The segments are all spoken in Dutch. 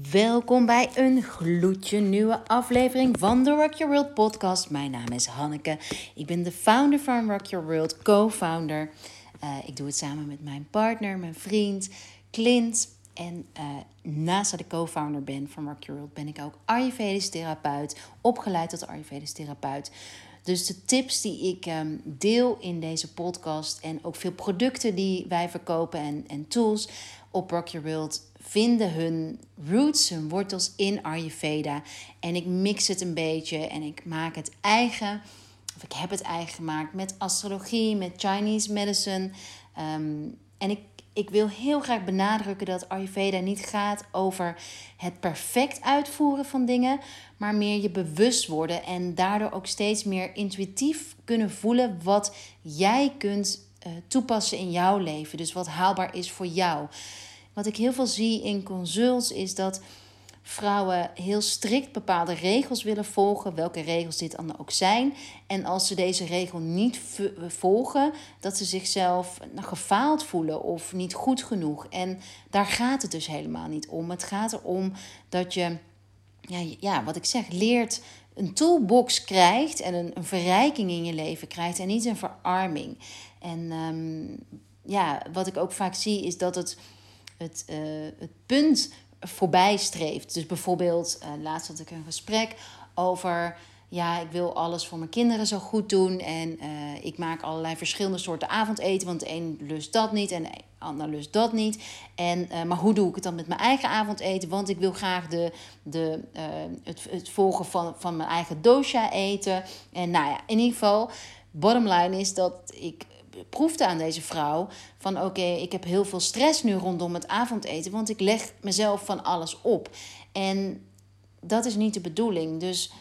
Welkom bij een gloedje nieuwe aflevering van de Rock Your World podcast. Mijn naam is Hanneke. Ik ben de founder van Rock Your World, co-founder. Uh, ik doe het samen met mijn partner, mijn vriend Clint. En uh, naast dat co-founder ben van Rock Your World, ben ik ook Ayurvedisch therapeut, opgeleid tot Ayurvedisch therapeut. Dus de tips die ik um, deel in deze podcast en ook veel producten die wij verkopen en, en tools op Rock Your World vinden hun roots, hun wortels in Ayurveda. En ik mix het een beetje en ik maak het eigen. Of ik heb het eigen gemaakt met astrologie, met Chinese medicine. Um, en ik, ik wil heel graag benadrukken dat Ayurveda niet gaat over het perfect uitvoeren van dingen, maar meer je bewust worden en daardoor ook steeds meer intuïtief kunnen voelen wat jij kunt uh, toepassen in jouw leven. Dus wat haalbaar is voor jou. Wat ik heel veel zie in consults is dat vrouwen heel strikt bepaalde regels willen volgen, welke regels dit dan ook zijn. En als ze deze regel niet volgen, dat ze zichzelf nou, gefaald voelen of niet goed genoeg. En daar gaat het dus helemaal niet om. Het gaat erom dat je, ja, ja wat ik zeg, leert een toolbox krijgt en een, een verrijking in je leven krijgt en niet een verarming. En um, ja, wat ik ook vaak zie is dat het het, uh, het punt voorbij streeft. Dus bijvoorbeeld, uh, laatst had ik een gesprek over. Ja, ik wil alles voor mijn kinderen zo goed doen. En uh, ik maak allerlei verschillende soorten avondeten. Want de een lust dat niet en de ander lust dat niet. En, maar hoe doe ik het dan met mijn eigen avondeten? Want ik wil graag de, de, het, het volgen van, van mijn eigen dosha eten. En nou ja, in ieder geval, bottom line is dat ik proefde aan deze vrouw van oké, ik heb heel veel stress nu rondom het avondeten, want ik leg mezelf van alles op. En dat is niet de bedoeling. Dus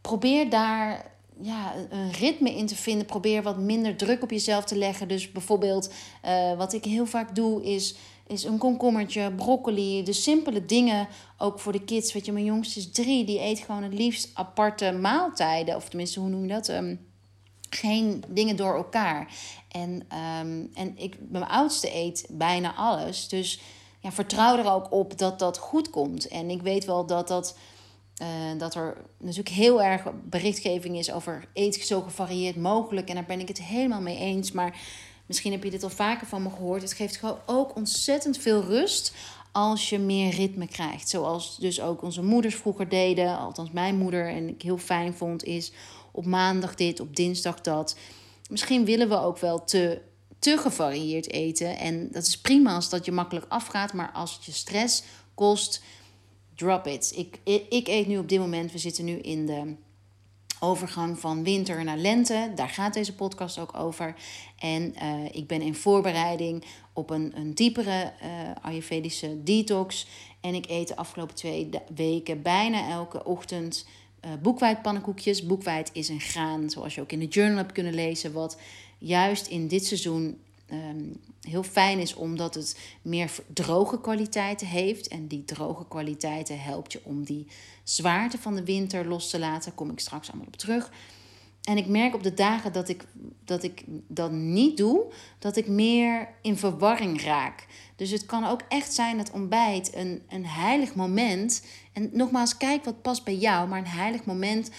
probeer daar ja, een ritme in te vinden. Probeer wat minder druk op jezelf te leggen. Dus bijvoorbeeld, uh, wat ik heel vaak doe, is, is een komkommertje, broccoli. De simpele dingen, ook voor de kids. Weet je, mijn jongste is drie, die eet gewoon het liefst aparte maaltijden. Of tenminste, hoe noem je dat? Um, geen dingen door elkaar. En, um, en ik, mijn oudste eet bijna alles. Dus ja, vertrouw er ook op dat dat goed komt. En ik weet wel dat, dat, uh, dat er natuurlijk heel erg berichtgeving is over eet zo gevarieerd mogelijk. En daar ben ik het helemaal mee eens. Maar misschien heb je dit al vaker van me gehoord. Het geeft gewoon ook ontzettend veel rust als je meer ritme krijgt. Zoals dus ook onze moeders vroeger deden. Althans, mijn moeder en ik heel fijn vond is op maandag dit, op dinsdag dat. Misschien willen we ook wel te, te gevarieerd eten. En dat is prima als dat je makkelijk afgaat. Maar als het je stress kost, drop it. Ik, ik eet nu op dit moment, we zitten nu in de overgang van winter naar lente. Daar gaat deze podcast ook over. En uh, ik ben in voorbereiding op een, een diepere uh, Ayurvedische detox. En ik eet de afgelopen twee weken bijna elke ochtend uh, boekwijdpannenkoekjes. Boekwijd is een graan, zoals je ook in de journal hebt kunnen lezen, wat juist in dit seizoen um, heel fijn is omdat het meer droge kwaliteiten heeft. En die droge kwaliteiten helpt je om die zwaarte van de winter los te laten. Daar kom ik straks allemaal op terug. En ik merk op de dagen dat ik, dat ik dat niet doe, dat ik meer in verwarring raak. Dus het kan ook echt zijn dat ontbijt een, een heilig moment. En nogmaals, kijk wat past bij jou, maar een heilig moment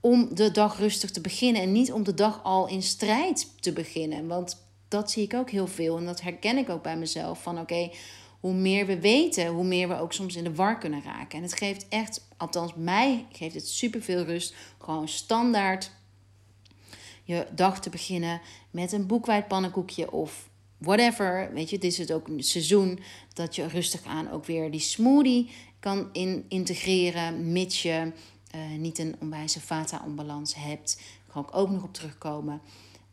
om de dag rustig te beginnen. En niet om de dag al in strijd te beginnen. Want dat zie ik ook heel veel. En dat herken ik ook bij mezelf. Van oké, hoe meer we weten, hoe meer we ook soms in de war kunnen raken. En het geeft echt, althans mij geeft het superveel rust. Gewoon standaard je dag te beginnen met een boekwijd pannenkoekje of whatever. Weet je, het is het ook een seizoen dat je rustig aan ook weer die smoothie kan in, integreren, mits je uh, niet een onwijze vata-onbalans hebt. Daar kan ik ook nog op terugkomen.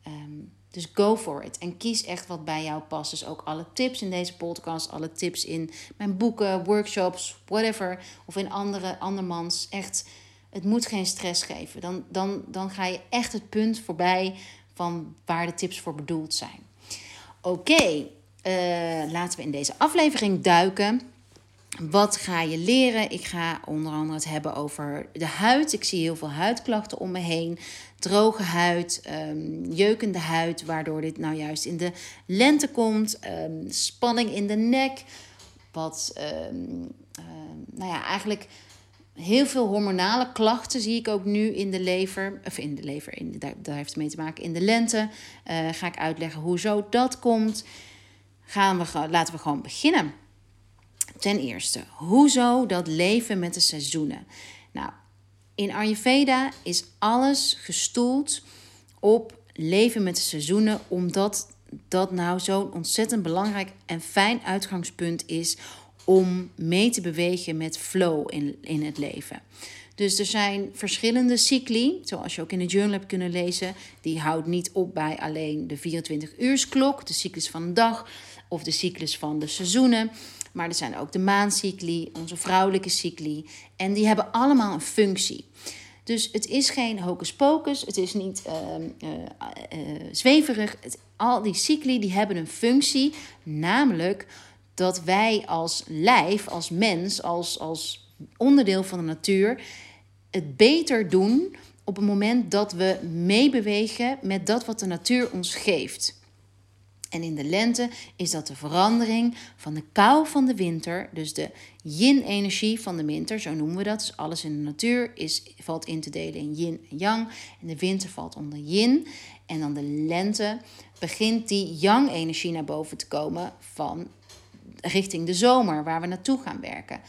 Um, dus go for it. En kies echt wat bij jou past. Dus ook alle tips in deze podcast, alle tips in mijn boeken, workshops, whatever. Of in andere andermans. Echt, het moet geen stress geven. Dan, dan, dan ga je echt het punt voorbij van waar de tips voor bedoeld zijn. Oké, uh, laten we in deze aflevering duiken. Wat ga je leren? Ik ga onder andere het hebben over de huid. Ik zie heel veel huidklachten om me heen. Droge huid, um, jeukende huid, waardoor dit nou juist in de lente komt. Um, spanning in de nek. wat ehm, ehm, nou ja, eigenlijk heel veel hormonale klachten zie ik ook nu in de lever. Of in de lever, in, daar, daar heeft het mee te maken. In de lente uh, ga ik uitleggen hoezo dat komt. Gaan we, laten we gewoon beginnen. Ten eerste, hoezo dat leven met de seizoenen? Nou, in Ayurveda is alles gestoeld op leven met de seizoenen, omdat dat nou zo'n ontzettend belangrijk en fijn uitgangspunt is om mee te bewegen met flow in, in het leven. Dus er zijn verschillende cycli, zoals je ook in de journal hebt kunnen lezen. Die houdt niet op bij alleen de 24-uursklok, de cyclus van de dag of de cyclus van de seizoenen. Maar er zijn ook de maancycli, onze vrouwelijke cycli. En die hebben allemaal een functie. Dus het is geen hocus pocus, het is niet uh, uh, zweverig. Het, al die cycli die hebben een functie, namelijk dat wij als lijf, als mens, als, als onderdeel van de natuur, het beter doen op het moment dat we meebewegen met dat wat de natuur ons geeft. En in de lente is dat de verandering van de kou van de winter, dus de yin-energie van de winter, zo noemen we dat. Dus alles in de natuur is, valt in te delen in yin en yang. En de winter valt onder yin. En dan de lente begint die yang-energie naar boven te komen van richting de zomer, waar we naartoe gaan werken.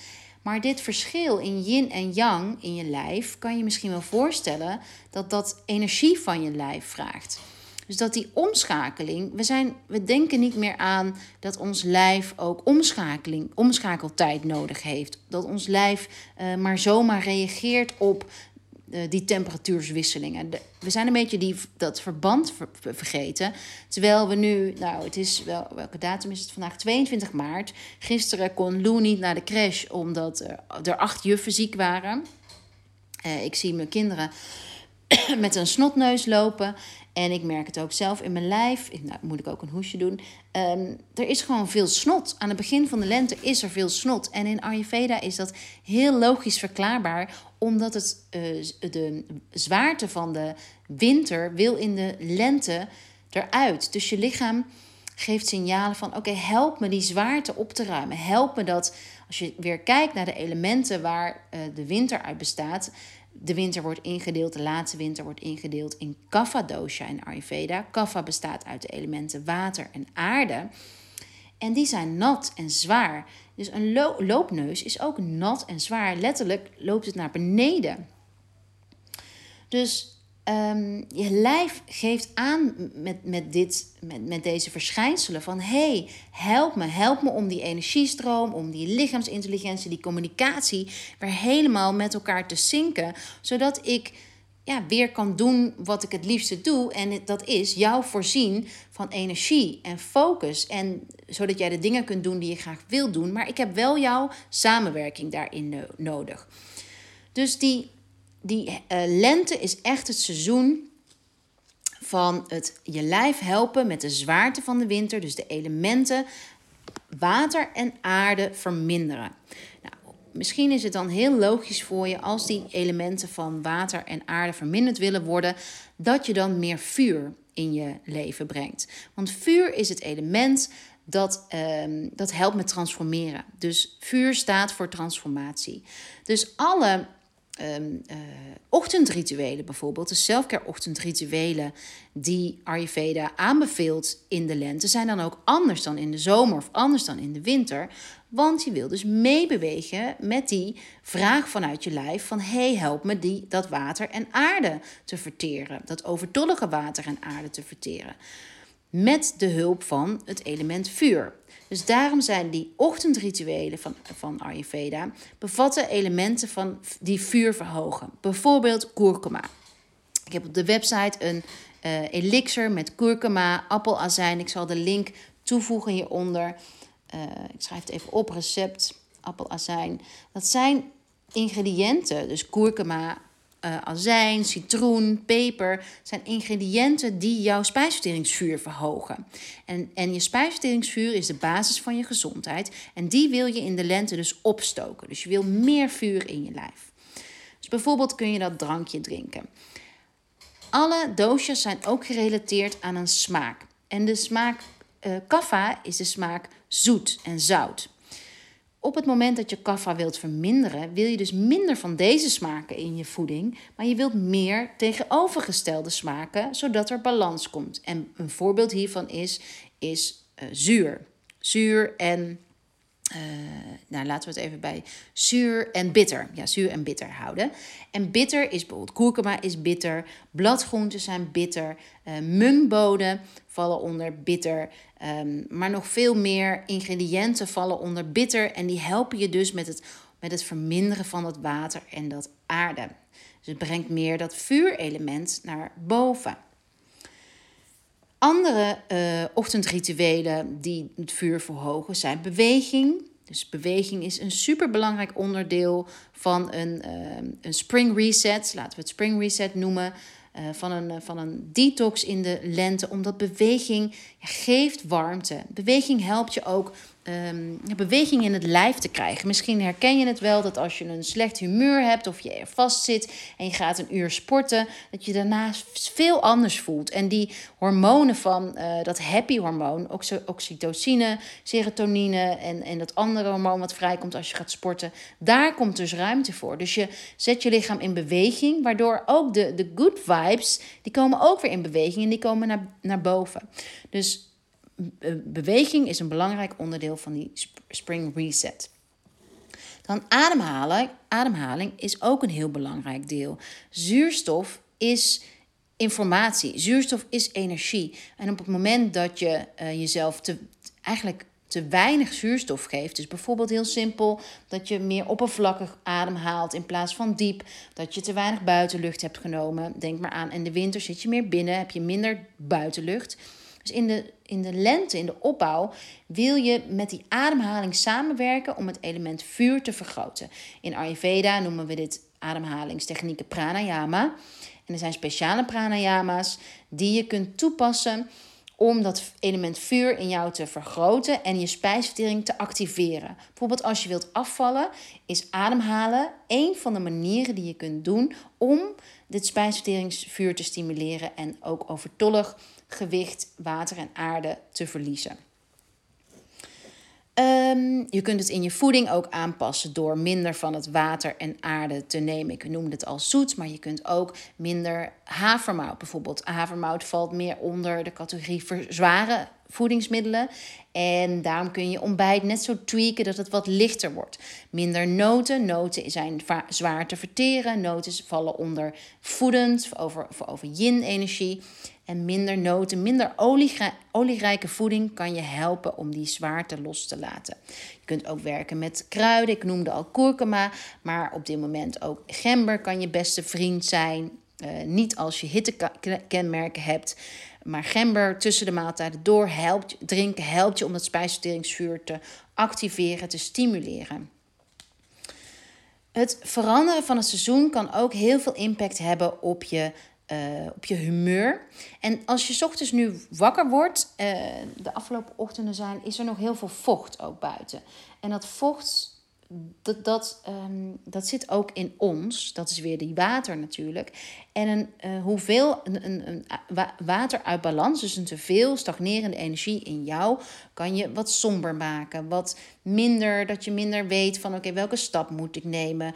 Maar dit verschil in yin en yang in je lijf kan je misschien wel voorstellen dat dat energie van je lijf vraagt. Dus dat die omschakeling, we, zijn, we denken niet meer aan dat ons lijf ook omschakeling, omschakeltijd nodig heeft. Dat ons lijf uh, maar zomaar reageert op die temperatuurswisselingen. we zijn een beetje die, dat verband vergeten. Terwijl we nu, nou, het is wel, welke datum is het vandaag? 22 maart. Gisteren kon Lou niet naar de crash omdat er acht juffen ziek waren. Uh, ik zie mijn kinderen met een snotneus lopen. En ik merk het ook zelf in mijn lijf. Nou, moet ik ook een hoesje doen. Um, er is gewoon veel snot. Aan het begin van de lente is er veel snot. En in Ayurveda is dat heel logisch verklaarbaar. Omdat het, uh, de zwaarte van de winter wil in de lente eruit. Dus je lichaam geeft signalen van... oké, help me die zwaarte op te ruimen. Help me dat, als je weer kijkt naar de elementen waar uh, de winter uit bestaat de winter wordt ingedeeld, de laatste winter wordt ingedeeld in Kapha dosha in Ayurveda. Kapha bestaat uit de elementen water en aarde. En die zijn nat en zwaar. Dus een loopneus is ook nat en zwaar. Letterlijk loopt het naar beneden. Dus um, je lijf geeft aan met, met, dit, met, met deze verschijnselen van hey, help me, help me om die energiestroom, om die lichaamsintelligentie, die communicatie weer helemaal met elkaar te zinken, zodat ik ja, weer kan doen wat ik het liefste doe. En dat is jou voorzien van energie en focus. En zodat jij de dingen kunt doen die je graag wil doen. Maar ik heb wel jouw samenwerking daarin nodig. Dus die die uh, lente is echt het seizoen van het je lijf helpen met de zwaarte van de winter. Dus de elementen water en aarde verminderen. Misschien is het dan heel logisch voor je als die elementen van water en aarde verminderd willen worden, dat je dan meer vuur in je leven brengt. Want vuur is het element dat, um, dat helpt met transformeren. Dus vuur staat voor transformatie. Dus alle um, uh, ochtendrituelen bijvoorbeeld, de selfcare ochtendrituelen die Ayurveda aanbeveelt in de lente, zijn dan ook anders dan in de zomer of anders dan in de winter. Want je wil dus meebewegen met die vraag vanuit je lijf van hey, help me die, dat water en aarde te verteren. Dat overtollige water en aarde te verteren. Met de hulp van het element vuur. Dus daarom zijn die ochtendrituelen van, van Ayurveda bevatten elementen van die vuur verhogen. Bijvoorbeeld kurkuma. Ik heb op de website een uh, elixir met kurkuma, appelazijn. Ik zal de link toevoegen hieronder. Uh, ik schrijf het even op, recept, appelazijn. Dat zijn ingrediënten, dus kurkuma, uh, azijn, citroen, peper zijn ingrediënten die jouw spijsverteringsvuur verhogen. En, en je spijsverteringsvuur is de basis van je gezondheid. En die wil je in de lente dus opstoken. Dus je wil meer vuur in je lijf. Dus bijvoorbeeld kun je dat drankje drinken. Alle doosjes zijn ook gerelateerd aan een smaak. En de smaak uh, kaffa is de smaak zoet en zout. Op het moment dat je kaffa wilt verminderen, wil je dus minder van deze smaken in je voeding, maar je wilt meer tegenovergestelde smaken, zodat er balans komt. En een voorbeeld hiervan is, is uh, zuur. Zuur en uh, nou, laten we het even bij zuur en bitter. Ja, zuur en bitter houden. En bitter is bijvoorbeeld kurkuma is bitter, bladgroenten zijn bitter, uh, mungboden vallen onder bitter, um, maar nog veel meer ingrediënten vallen onder bitter en die helpen je dus met het, met het verminderen van het water en dat aarde. Dus het brengt meer dat vuurelement naar boven. Andere uh, ochtendrituelen die het vuur verhogen zijn beweging. Dus beweging is een superbelangrijk onderdeel van een, uh, een spring reset. Laten we het spring reset noemen. Uh, van, een, van een detox in de lente. Omdat beweging geeft warmte. Beweging helpt je ook um, beweging in het lijf te krijgen. Misschien herken je het wel dat als je een slecht humeur hebt of je er vast zit en je gaat een uur sporten, dat je daarna veel anders voelt. En die hormonen van uh, dat happy hormoon, oxytocine, serotonine en, en dat andere hormoon wat vrijkomt als je gaat sporten, daar komt dus ruimte voor. Dus je zet je lichaam in beweging, waardoor ook de, de good vibes, die komen ook weer in beweging en die komen naar, naar boven. Dus beweging is een belangrijk onderdeel van die spring reset. Dan ademhalen. Ademhaling is ook een heel belangrijk deel. Zuurstof is informatie. Zuurstof is energie. En op het moment dat je uh, jezelf te, eigenlijk te weinig zuurstof geeft. Dus bijvoorbeeld heel simpel dat je meer oppervlakkig ademhaalt in plaats van diep. Dat je te weinig buitenlucht hebt genomen. Denk maar aan, in de winter zit je meer binnen, heb je minder buitenlucht. Dus in de, in de lente, in de opbouw, wil je met die ademhaling samenwerken om het element vuur te vergroten. In Ayurveda noemen we dit ademhalingstechnieken pranayama. En er zijn speciale pranayama's die je kunt toepassen om dat element vuur in jou te vergroten en je spijsvertering te activeren. Bijvoorbeeld als je wilt afvallen, is ademhalen een van de manieren die je kunt doen om dit spijsverteringsvuur te stimuleren en ook overtollig gewicht, water en aarde te verliezen. Um, je kunt het in je voeding ook aanpassen door minder van het water en aarde te nemen. Ik noemde het al zoet, maar je kunt ook minder havermout. Bijvoorbeeld, havermout valt meer onder de categorie zware voedingsmiddelen. En daarom kun je ontbijt net zo tweaken dat het wat lichter wordt. Minder noten. Noten zijn zwaar te verteren. Noten vallen onder voedend, over, over yin-energie. En minder noten, minder olierijke voeding kan je helpen om die zwaarte los te laten. Je kunt ook werken met kruiden. Ik noemde al kurkuma, maar op dit moment ook gember kan je beste vriend zijn. Uh, niet als je hittekenmerken hebt. Maar gember tussen de maaltijden door helpt, drinken helpt je om dat spijsverteringsvuur te activeren, te stimuleren. Het veranderen van het seizoen kan ook heel veel impact hebben op je uh, op je humeur. En als je ochtends nu wakker wordt, uh, de afgelopen ochtenden zijn, is er nog heel veel vocht ook buiten. En dat vocht, dat, dat, um, dat zit ook in ons. Dat is weer die water natuurlijk. En een, uh, hoeveel een, een, een water uit balans, dus een te veel stagnerende energie in jou, kan je wat somber maken. Wat minder, dat je minder weet van oké, welke stap moet ik nemen.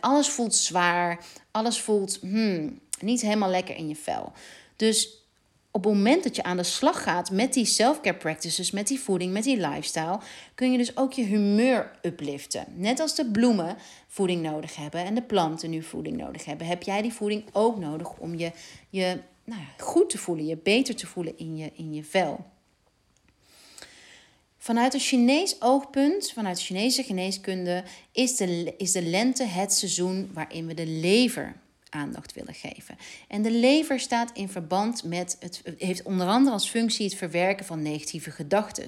alles voelt zwaar, alles voelt, hmm, niet helemaal lekker in je vel. Dus op het moment dat je aan de slag gaat met die self-care practices, met die voeding, met die lifestyle, kun je dus ook je humeur upliften. Net als de bloemen voeding nodig hebben en de planten nu voeding nodig hebben, heb jij die voeding ook nodig om je, je nou ja, goed te voelen, je beter te voelen in je, in je vel. Vanuit een Chinees oogpunt, vanuit Chinese geneeskunde, is de, is de lente het seizoen waarin we de lever aandacht willen geven. En de lever staat in verband met het heeft onder andere als functie het verwerken van negatieve gedachten.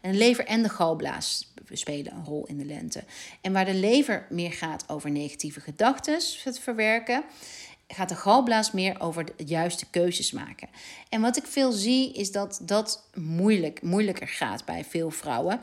En de lever en de galblaas spelen een rol in de lente. En waar de lever meer gaat over negatieve gedachten, het verwerken, gaat de galblaas meer over de juiste keuzes maken. En wat ik veel zie is dat dat moeilijk, moeilijker gaat bij veel vrouwen.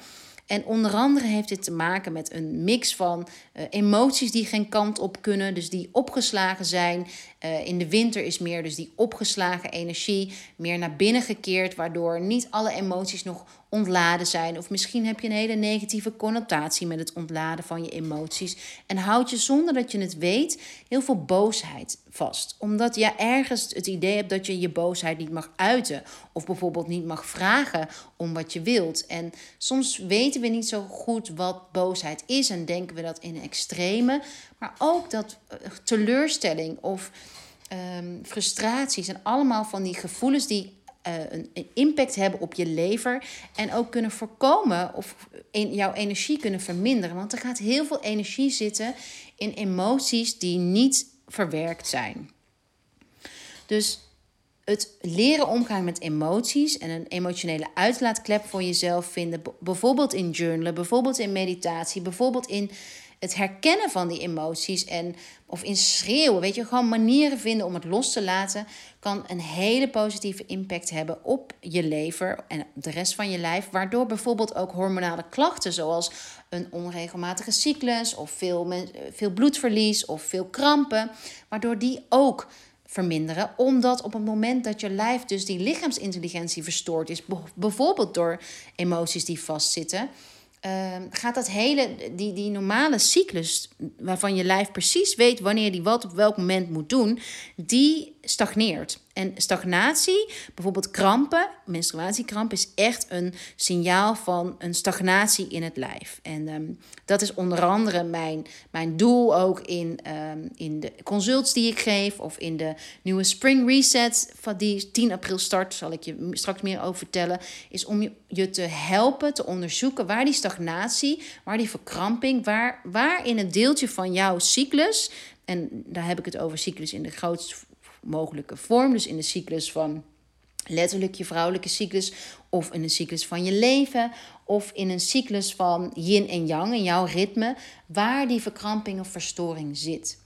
En onder andere heeft dit te maken met een mix van uh, emoties die geen kant op kunnen, dus die opgeslagen zijn. Uh, in de winter is meer dus die opgeslagen energie meer naar binnen gekeerd, waardoor niet alle emoties nog ontladen zijn. Of misschien heb je een hele negatieve connotatie met het ontladen van je emoties. En houd je zonder dat je het weet heel veel boosheid vast. Omdat je ergens het idee hebt dat je je boosheid niet mag uiten. Of bijvoorbeeld niet mag vragen om wat je wilt. En soms weten we niet zo goed wat boosheid is en denken we dat in extreme. Maar ook dat eh, teleurstelling of um, frustratie zijn allemaal van die gevoelens die uh, een, impact hebben op je lever. En ook kunnen voorkomen of in jouw energie kunnen verminderen. Want er gaat heel veel energie zitten in emoties die niet verwerkt zijn. Dus het leren omgaan met emoties en een emotionele uitlaatklep voor jezelf vinden, bijvoorbeeld in journalen, bijvoorbeeld in meditatie, bijvoorbeeld in het herkennen van die emoties en of in schreeuwen, weet je, gewoon manieren vinden om het los te laten, kan een hele positieve impact hebben op je lever en de rest van je lijf, waardoor bijvoorbeeld ook hormonale klachten zoals een onregelmatige cyclus of veel, veel bloedverlies of veel krampen, waardoor die ook verminderen. Omdat op het moment dat je lijf dus die lichaamsintelligentie verstoord is, bijvoorbeeld door emoties die vastzitten, Ehm, gaat dat hele, die, die normale cyclus, waarvan je lijf precies weet wanneer die wat op welk moment moet doen, die stagneert. En stagnatie, bijvoorbeeld krampen, menstruatiekramp, is echt een signaal van een stagnatie in het lijf. En ehm, dat is onder andere mijn, mijn doel ook in, um, in de consults die ik geef of in de nieuwe Spring Reset, van die 10 april start, zal ik je straks meer over vertellen, is om je, je te helpen te onderzoeken waar die stagnatie, waar die verkramping, waar, waar in het deeltje van jouw cyclus, en daar heb ik het over cyclus in de grootste mogelijke vorm. Dus in de cyclus van letterlijk je vrouwelijke cyclus, of in een cyclus van je leven, of in een cyclus van yin en yang, in jouw ritme, waar die verkramping of verstoring zit.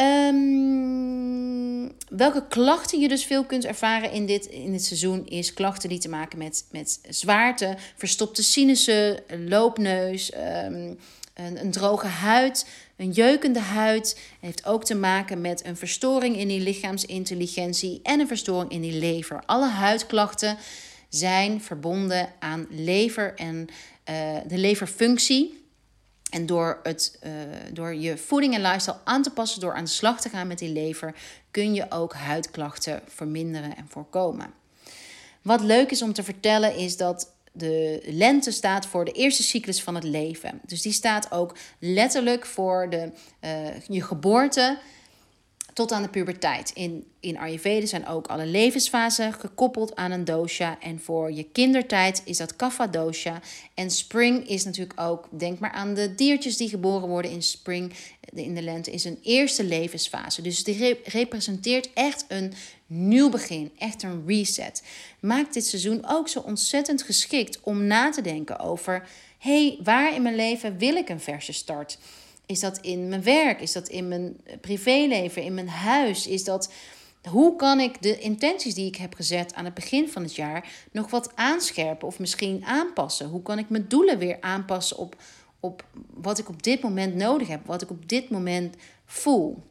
Um, welke klachten je dus veel kunt ervaren in dit, in dit seizoen is klachten die te maken met, met zwaarte, verstopte sinussen, loopneus, um, een, een droge huid, een jeukende huid heeft ook te maken met een verstoring in die lichaamsintelligentie en een verstoring in die lever. Alle huidklachten zijn verbonden aan lever en uh, de leverfunctie. En door, het, uh, door je voeding en lifestyle aan te passen, door aan de slag te gaan met die lever, kun je ook huidklachten verminderen en voorkomen. Wat leuk is om te vertellen is dat de lente staat voor de eerste cyclus van het leven. Dus die staat ook letterlijk voor de, uh, je geboorte tot aan de puberteit. In, in Ayurveda zijn ook alle levensfasen gekoppeld aan een dosha. En voor je kindertijd is dat kapha dosha. En spring is natuurlijk ook, denk maar aan de diertjes die geboren worden in spring, in de lente, is een eerste levensfase. Dus die representeert echt een nieuw begin, echt een reset. Maakt dit seizoen ook zo ontzettend geschikt om na te denken over: hey, waar in mijn leven wil ik een verse start? Is dat in mijn werk? Is dat in mijn privéleven? In mijn huis? Is dat. Hoe kan ik de intenties die ik heb gezet aan het begin van het jaar nog wat aanscherpen of misschien aanpassen? Hoe kan ik mijn doelen weer aanpassen op, op wat ik op dit moment nodig heb, wat ik op dit moment voel?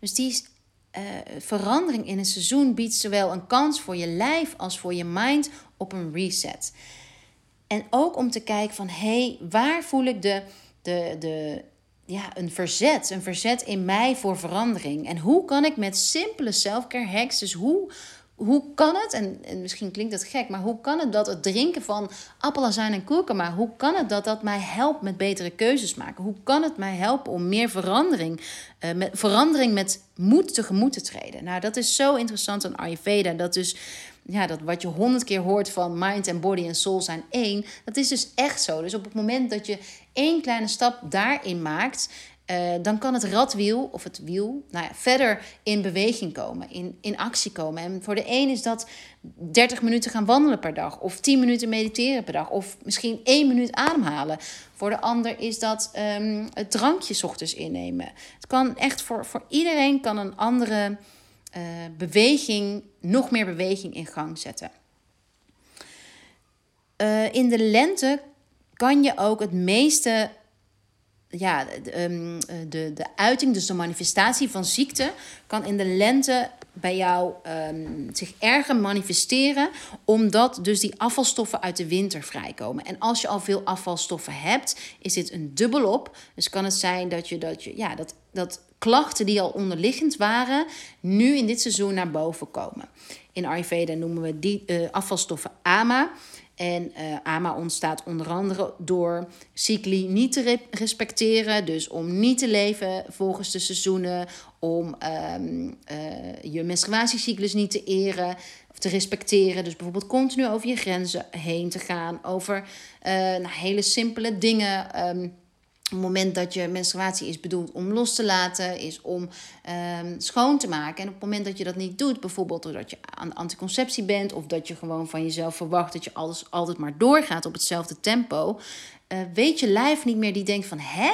Dus die uh, verandering in een seizoen biedt zowel een kans voor je lijf als voor je mind op een reset. En ook om te kijken van hé, hey, waar voel ik de, de, de, ja, een verzet, een verzet in mij voor verandering. En hoe kan ik met simpele selfcare hacks, dus hoe, hoe kan het, en, en misschien klinkt dat gek, maar hoe kan het dat het drinken van appelazijn en kurkuma, hoe kan het dat dat mij helpt met betere keuzes maken? Hoe kan het mij helpen om meer verandering, uh, met, verandering met moed tegemoet te treden? Nou, dat is zo interessant aan Ayurveda, dat dus ja, dat wat je honderd keer hoort van mind en body en soul zijn één, dat is dus echt zo. Dus op het moment dat je één kleine stap daarin maakt, uh, dan kan het radwiel of het wiel nou ja, verder in beweging komen, in, in actie komen. En voor de een is dat 30 minuten gaan wandelen per dag, of 10 minuten mediteren per dag, of misschien 1 minuut ademhalen. Voor de ander is dat um, het drankje ochtends innemen. Het kan echt voor, voor iedereen kan een andere uh, beweging, nog meer beweging in gang zetten. Uh, in de lente kan je ook het meeste ja, de, ehm, de, de uiting, dus de manifestatie van ziekte, kan in de lente bij jou um, zich erger manifesteren, omdat dus die afvalstoffen uit de winter vrijkomen. En als je al veel afvalstoffen hebt, is dit een dubbelop. Dus kan het zijn dat je dat, je, ja, dat, dat klachten die al onderliggend waren, nu in dit seizoen naar boven komen. In Ayurveda noemen we die uh, afvalstoffen AMA. En AMA ontstaat onder andere door cycli niet te respecteren. Dus om niet te leven volgens de seizoenen. Om um, uh, je menstruatiecyclus niet te eren of te respecteren. Dus bijvoorbeeld continu over je grenzen heen te gaan. Over nou, hele simpele dingen. Um, het moment dat je menstruatie is bedoeld om los te laten, is om um, schoon te maken. En op het moment dat je dat niet doet, bijvoorbeeld doordat je aan anticonceptie bent, of dat je gewoon van jezelf verwacht dat je alles altijd maar doorgaat op hetzelfde tempo, uh, weet je lijf niet meer die denkt van hè,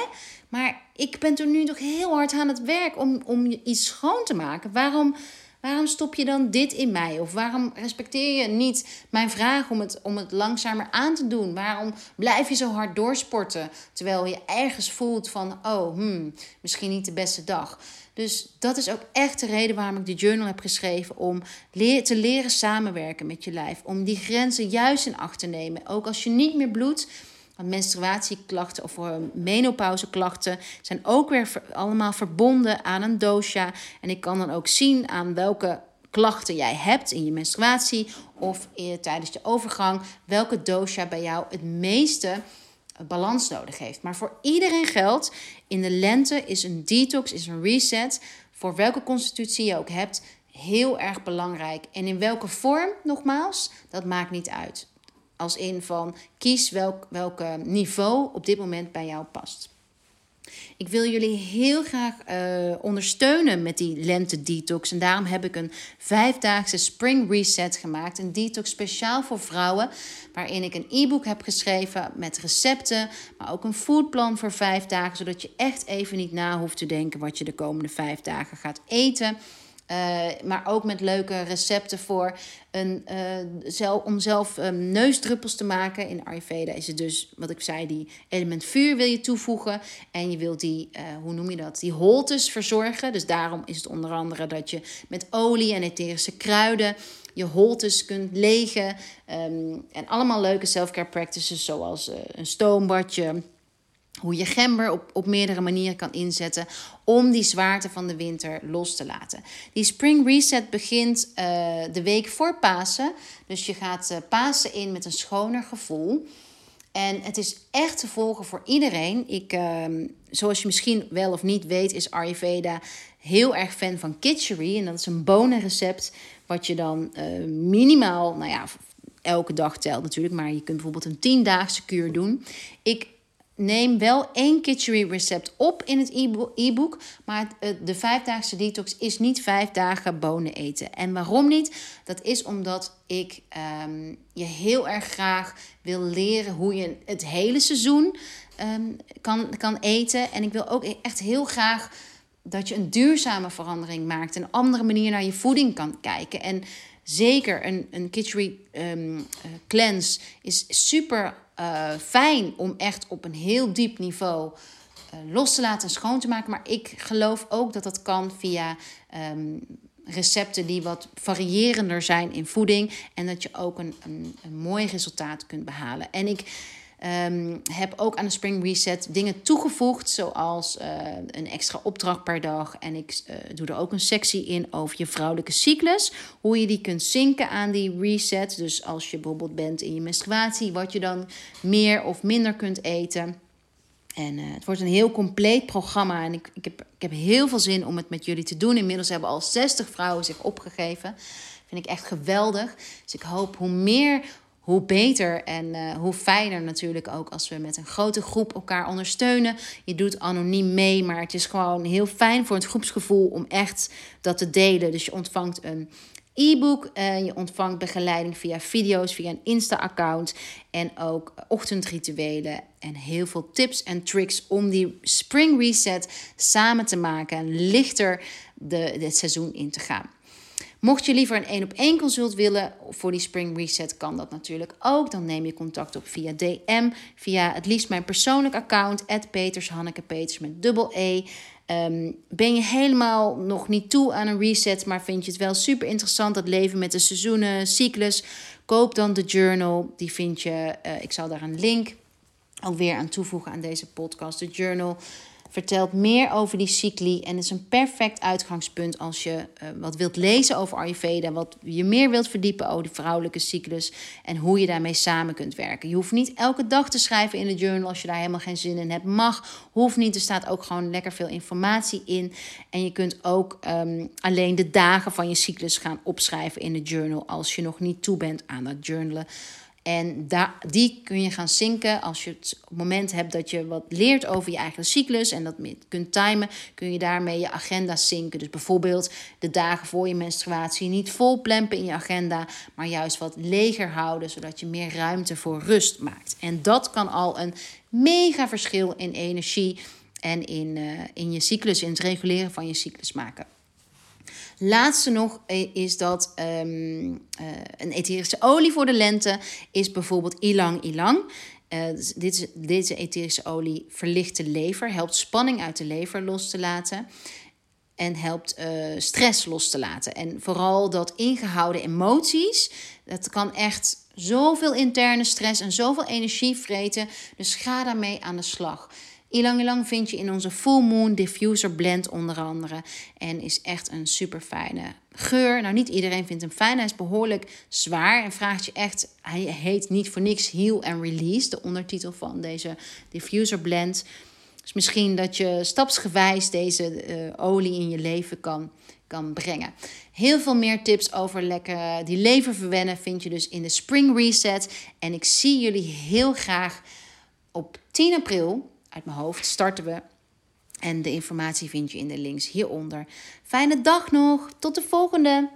maar ik ben er nu toch heel hard aan het werk om, om iets schoon te maken. Waarom? Waarom stop je dan dit in mij? Of waarom respecteer je niet mijn vraag om het, om het langzamer aan te doen? Waarom blijf je zo hard doorsporten terwijl je ergens voelt van, oh, hmm, misschien niet de beste dag? Dus dat is ook echt de reden waarom ik de journal heb geschreven. Om te leren samenwerken met je lijf. Om die grenzen juist in acht te nemen. Ook als je niet meer bloedt menstruatieklachten of eh, menopauzeklachten zijn ook weer allemaal verbonden aan een dosha. En ik kan dan ook zien aan welke klachten jij hebt in je menstruatie of tijdens de overgang, welke dosha bij jou het meeste eh, balans nodig heeft. Maar voor iedereen geldt, in de lente is een detox, is een reset, voor welke constitutie je ook hebt, heel erg belangrijk. En in welke vorm, nogmaals, dat maakt niet uit. Als in van kies welk, welke niveau op dit moment bij jou past. Ik wil jullie heel graag uh, ondersteunen met die lente detox. En daarom heb ik een vijfdaagse spring reset gemaakt. Een detox speciaal voor vrouwen. Waarin ik een e-book heb geschreven met recepten. Maar ook een foodplan voor vijf dagen. Zodat je echt even niet na hoeft te denken wat je de komende vijf dagen gaat eten. Uh, maar ook met leuke recepten voor een, uh, zelf, om zelf um, neusdruppels te maken. In Ayurveda is het dus, wat ik zei, die element vuur wil je toevoegen. En je wilt die, uh, hoe noem je dat, die holtes verzorgen. Dus daarom is het onder andere dat je met olie en etherische kruiden je holtes kunt legen. Um, en allemaal leuke self-care practices zoals een stoombadje hoe je gember op, op meerdere manieren kan inzetten om die zwaarte van de winter los te laten. Die spring reset begint uh, de week voor Pasen. Dus je gaat uh, Pasen in met een schoner gevoel. En het is echt te volgen voor iedereen. Ik, uh, zoals je misschien wel of niet weet, is Ayurveda heel erg fan van kitchery. En dat is een bonenrecept wat je dan uh, minimaal, nou ja, elke dag telt natuurlijk. Maar je kunt bijvoorbeeld een tiendaagse kuur doen. Ik neem wel één kitchery recept op in het e-book. Maar de vijfdaagse detox is niet vijf dagen bonen eten. En waarom niet? Dat is omdat ik um, je heel erg graag wil leren hoe je het hele seizoen um, kan, kan eten. En ik wil ook echt heel graag dat je een duurzame verandering maakt. Een andere manier naar je voeding kan kijken. En zeker een, een kitchery um, cleanse is super uh, fijn om echt op een heel diep niveau uh, los te laten en schoon te maken. Maar ik geloof ook dat dat kan via um, recepten die wat variërender zijn in voeding. En dat je ook een, een, een mooi resultaat kunt behalen. En ik Um, heb ook aan de Spring Reset dingen toegevoegd, zoals uh, een extra opdracht per dag. En ik uh, doe er ook een sectie in over je vrouwelijke cyclus. Hoe je die kunt zinken aan die reset. Dus als je bijvoorbeeld bent in je menstruatie, wat je dan meer of minder kunt eten. En uh, het wordt een heel compleet programma. En ik, ik, heb, ik heb heel veel zin om het met jullie te doen. Inmiddels hebben al 60 vrouwen zich opgegeven. Vind ik echt geweldig. Dus ik hoop hoe meer hoe beter en uh, hoe fijner natuurlijk ook als we met een grote groep elkaar ondersteunen. Je doet anoniem mee, maar het is gewoon heel fijn voor het groepsgevoel om echt dat te delen. Dus je ontvangt een e-book, uh, je ontvangt begeleiding via video's, via een Insta-account en ook ochtendrituelen en heel veel tips en tricks om die spring reset samen te maken en lichter de, dit seizoen in te gaan. Mocht je liever een één op één consult willen voor die Spring Reset, kan dat natuurlijk ook. Dan neem je contact op via DM, via het liefst mijn persoonlijk account, Peters, Hanneke Peters met dubbel E. Ehm, ben je helemaal nog niet toe aan een reset, maar vind je het wel super interessant, dat leven met de seizoenen, cyclus? Koop dan de journal. Die vind je, uh, ik zal daar een link ook weer aan toevoegen aan deze podcast. De journal vertelt meer over die cycli en is een perfect uitgangspunt als je uh, wat wilt lezen over Ayurveda, wat je meer wilt verdiepen over de vrouwelijke cyclus en hoe je daarmee samen kunt werken. Je hoeft niet elke dag te schrijven in de journal als je daar helemaal geen zin in hebt. Mag, hoeft niet. Er staat ook gewoon lekker veel informatie in. En je kunt ook um, alleen de dagen van je cyclus gaan opschrijven in de journal als je nog niet toe bent aan het journalen. En die kun je gaan zinken als je het moment hebt dat je wat leert over je eigen cyclus en dat kunt timen, kun je daarmee je agenda zinken. Dus bijvoorbeeld de dagen voor je menstruatie niet vol plempen in je agenda, maar juist wat leger houden, zodat je meer ruimte voor rust maakt. En dat kan al een mega verschil in energie en in, uh, in je cyclus, in het reguleren van je cyclus maken. Laatste nog is dat um, uh, een etherische olie voor de lente is bijvoorbeeld ilang ilang. Uh, dit, deze etherische olie verlicht de lever, helpt spanning uit de lever los te laten en helpt stress los te laten. En vooral dat ingehouden emoties, dat kan echt zoveel interne stress en zoveel energie vreten. Dus ga daarmee aan de slag. Ilang Ilang vind je in onze Full Moon Diffuser Blend onder andere. En is echt een super fijne geur. Nou, niet iedereen vindt hem fijn. Hij is behoorlijk zwaar en vraagt je echt... Hij heet niet voor niks Heal and Release, de ondertitel van deze Diffuser Blend. Dus misschien dat je stapsgewijs deze uh, olie in je leven kan, kan brengen. Heel veel meer tips over lekker die leven verwennen vind je dus in de Spring Reset. En ik zie jullie heel graag op 10 april uit mijn hoofd starten we. En de informatie vind je in de links hieronder. Fijne dag nog. Tot de volgende.